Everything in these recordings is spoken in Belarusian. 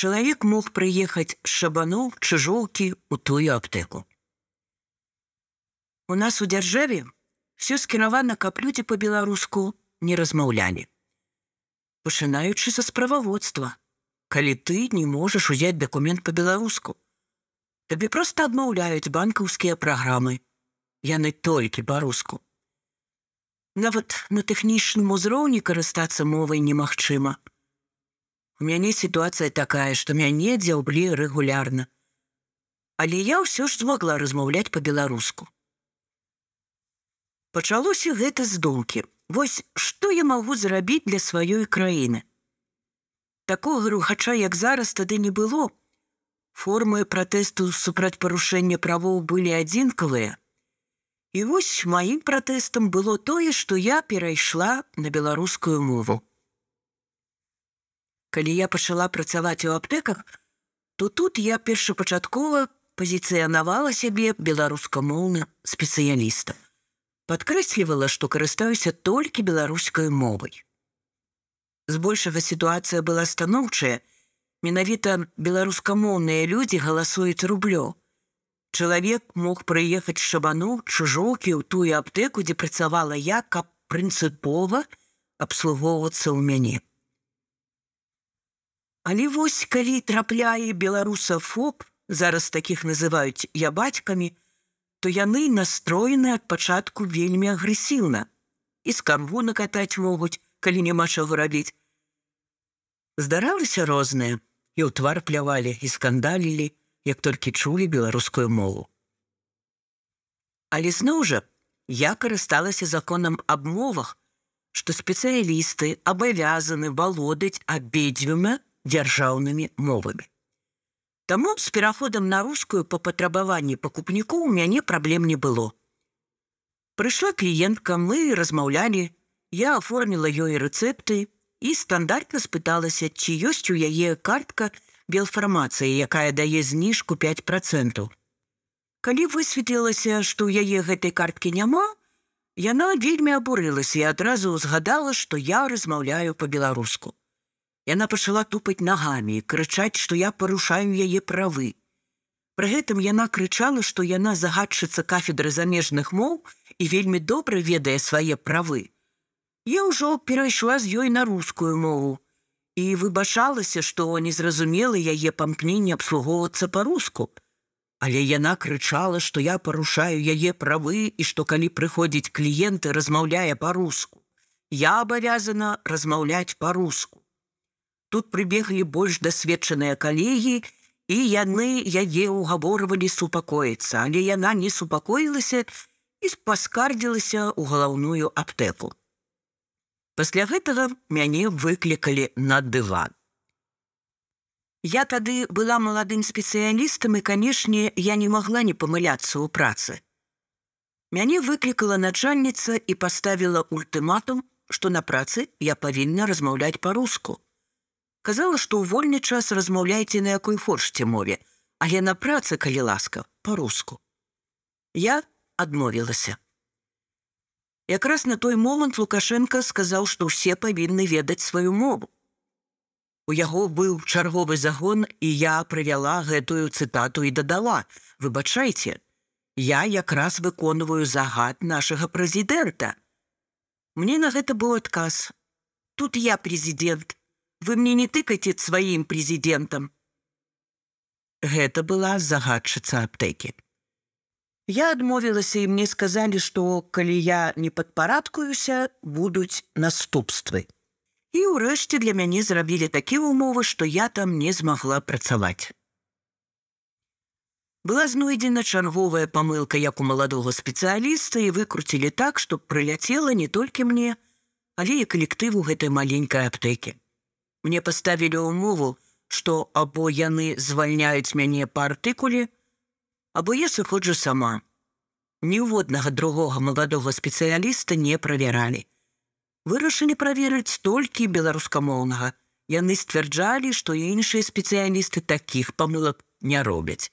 чалавек мог прыехаць з шабаноў чыжоўкі ў тую аптэку. У нас у дзяржаве все скіравана, каб людзі па-беларуску не размаўлялі. Пачынаючы са справаводства, калі ты не можаш узяць дакумент па-беларуску, табе проста адмаўляюць банкаўскія праграмы. Яны толькі па-руску. Нават на тэхнічным узроўні карыстацца мовай немагчыма. У мяне сітуацыя такая, што мяне дзяўблі рэгулярна. Але я ўсё ж змогла размаўляць па-беларуску. Пачалося гэта з думкі. Вось што я магу зрабіць для сваёй краіны. Такога рухача, як зараз тады не было. Формы пратэсту супраць парушэння правоў былі адзінкавыя. І вось маім пратэстам было тое, што я перайшла на беларускую мову. Калі я пачала працаваць у аптэках, то тут я першапачаткова пазіцыянавала сябе беларускамоўны спецыяліста падкрэслівала, што карыстаюся толькі беларускай мовай. Збольшага сітуацыя была станоўчая, менавіта беларускамоўныя людзі галасуюць рублё. Чалавек мог прыехаць шабану чужоўкі ў тую аптэку, дзе працавала я, каб прынцыпова абслугоўвацца ў мяне. Але вось калі трапляе беларусафоб, зараз такіх называюць я бацькамі, то яны настроены ад пачатку вельмі агрэсіўна і скамбу накатаць могуць, калі няма чаго рабіць. Здаралася розныя і ў твар плявалі і скандалілі, як толькі чулі беларускую мову. Але зноў жа я карысталася законам аб мовах, што спецыялісты абавязаны валодаць абедзвюма дзяржаўнымі мовамі. Таму з пераходам на рускую па патрабаванні пакупніку у мяне праблем не было. Прыйшла кліентка, мы размаўлялі, я аформіла ёй рэцэпты і стандартна спыталася, ці ёсць у яе картка белфармацыі, якая дае зніжку 5 процентаў. Калі высветлілася, што ў яе гэтай карткі няма, яна вельмі абурылася і адразу ўзгадала, што я размаўляю па-беларуску. Яна пачала тупаць нагамі і крычаць, што я парушаю яе правы. Пры гэтым яна крычала, што яна загадчыца кафедры замежных моў і вельмі добра ведае свае правы. Я ўжо перайшла з ёй на рускую мову і выбачалася, што не зразумела яе памкненне абслугоўвацца па-руску. Але яна крычала, што я парушаю яе правы і што калі прыходзіць кліенты, размаўляе па-руску. Я абавязана размаўляць па-руску. Тут прыбеглі больш дасведчаныя калегі, і яны яе ўгаворвалі супакоіцца, але яна не супакоілася і паскардзілася ў галаўную аптэку. Пасля гэтага мяне выклікалі на дыван. Я тады была маладым спецыялістам і, канешне, я не магла не памыляцца ў працы. Мяне выклікала начальніца і паставіла ультыматум, што на працы я павінна размаўляць па-руску казала, што ў вольны час размаўляйце на якой форшце мове, але на працы, калі ласка, па-руску. Я адмовілася. Якраз на той момант Лукашенко сказаў, што ўсе павінны ведаць сваю мову. У яго быў чарговы загон, і я прывяла гэтую цытату і дадала: Выбачайце, я якраз выконваю загад нашага прэзідэнта. Мне на гэта быў адказ. Тут я прэзідэнт, вы мне не тыкаце сваім прэзідэнтам. Гэта была загадчыца аптэкі. Я адмовілася і мне сказалі, што калі я не падпарадкуюся, будуць наступствы. І ўрэшце для мяне зрабілі такія ўмовы, што я там не змагла працаваць. Была знойдзена чарговая памылка як у маладога спецыяліста і выкруцілі так, што прыляцела не толькі мне, але і калектыву гэтай маленькай аптэкі. Мне паставілі ўмову, што або яны звальняюць мяне па артыкуле, або я сыходжу сама. Ніводнага другога маладога спецыяліста не правяралі. Вырашылі праверыць толькі беларускамоўнага. Яны сцвярджалі, што іншыя спецыялісты такіх памылак не робяць.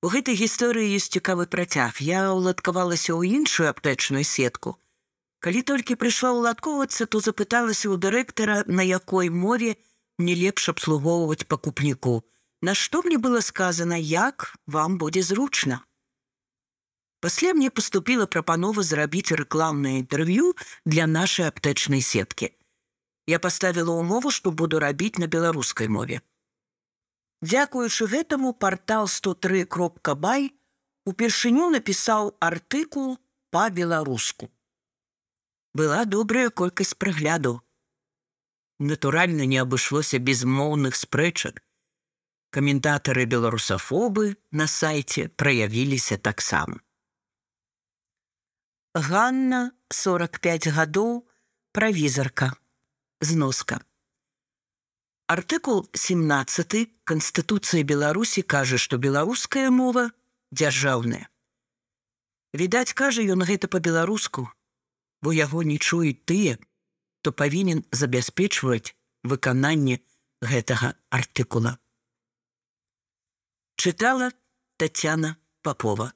У гэтай гісторыі ёсць цікавы працяг. Я ўладкавалася ў іншую аптэчную сетку. Калі толькі прыйшла ўладкоўвацца, то запыталася ў дырэктара, на якой мове не лепш абслугоўваць пакупніку, на што мне было сказано, як вам будзе зручна. Пасля мне поступила прапанова зрабіць рэкламнае інтэрв'ю для нашай аптэчнай сеткі. Я паставіла ўмову, што буду рабіць на беларускай мове. Дзякуючы гэтаму портал 103 кропка бай упершыню напісаў артыкул па-беларуску. Была добрая колькасць прыгляду. Натуральна не абышлося без моўных спрэчак. Каментатары беларусафобы на сайце праявіліся таксама. Ганна 45 гадоў правізарка зноска. Артыкул 17 Канстытуцыі Беларусі кажа, што беларуская мова дзяржаўная. Відаць, кажа ён гэта па-беларуску, бо яго не чуюць тыя, то павінен забяспечваць выкананне гэтага артыкула. Чытала Тацяна Папова.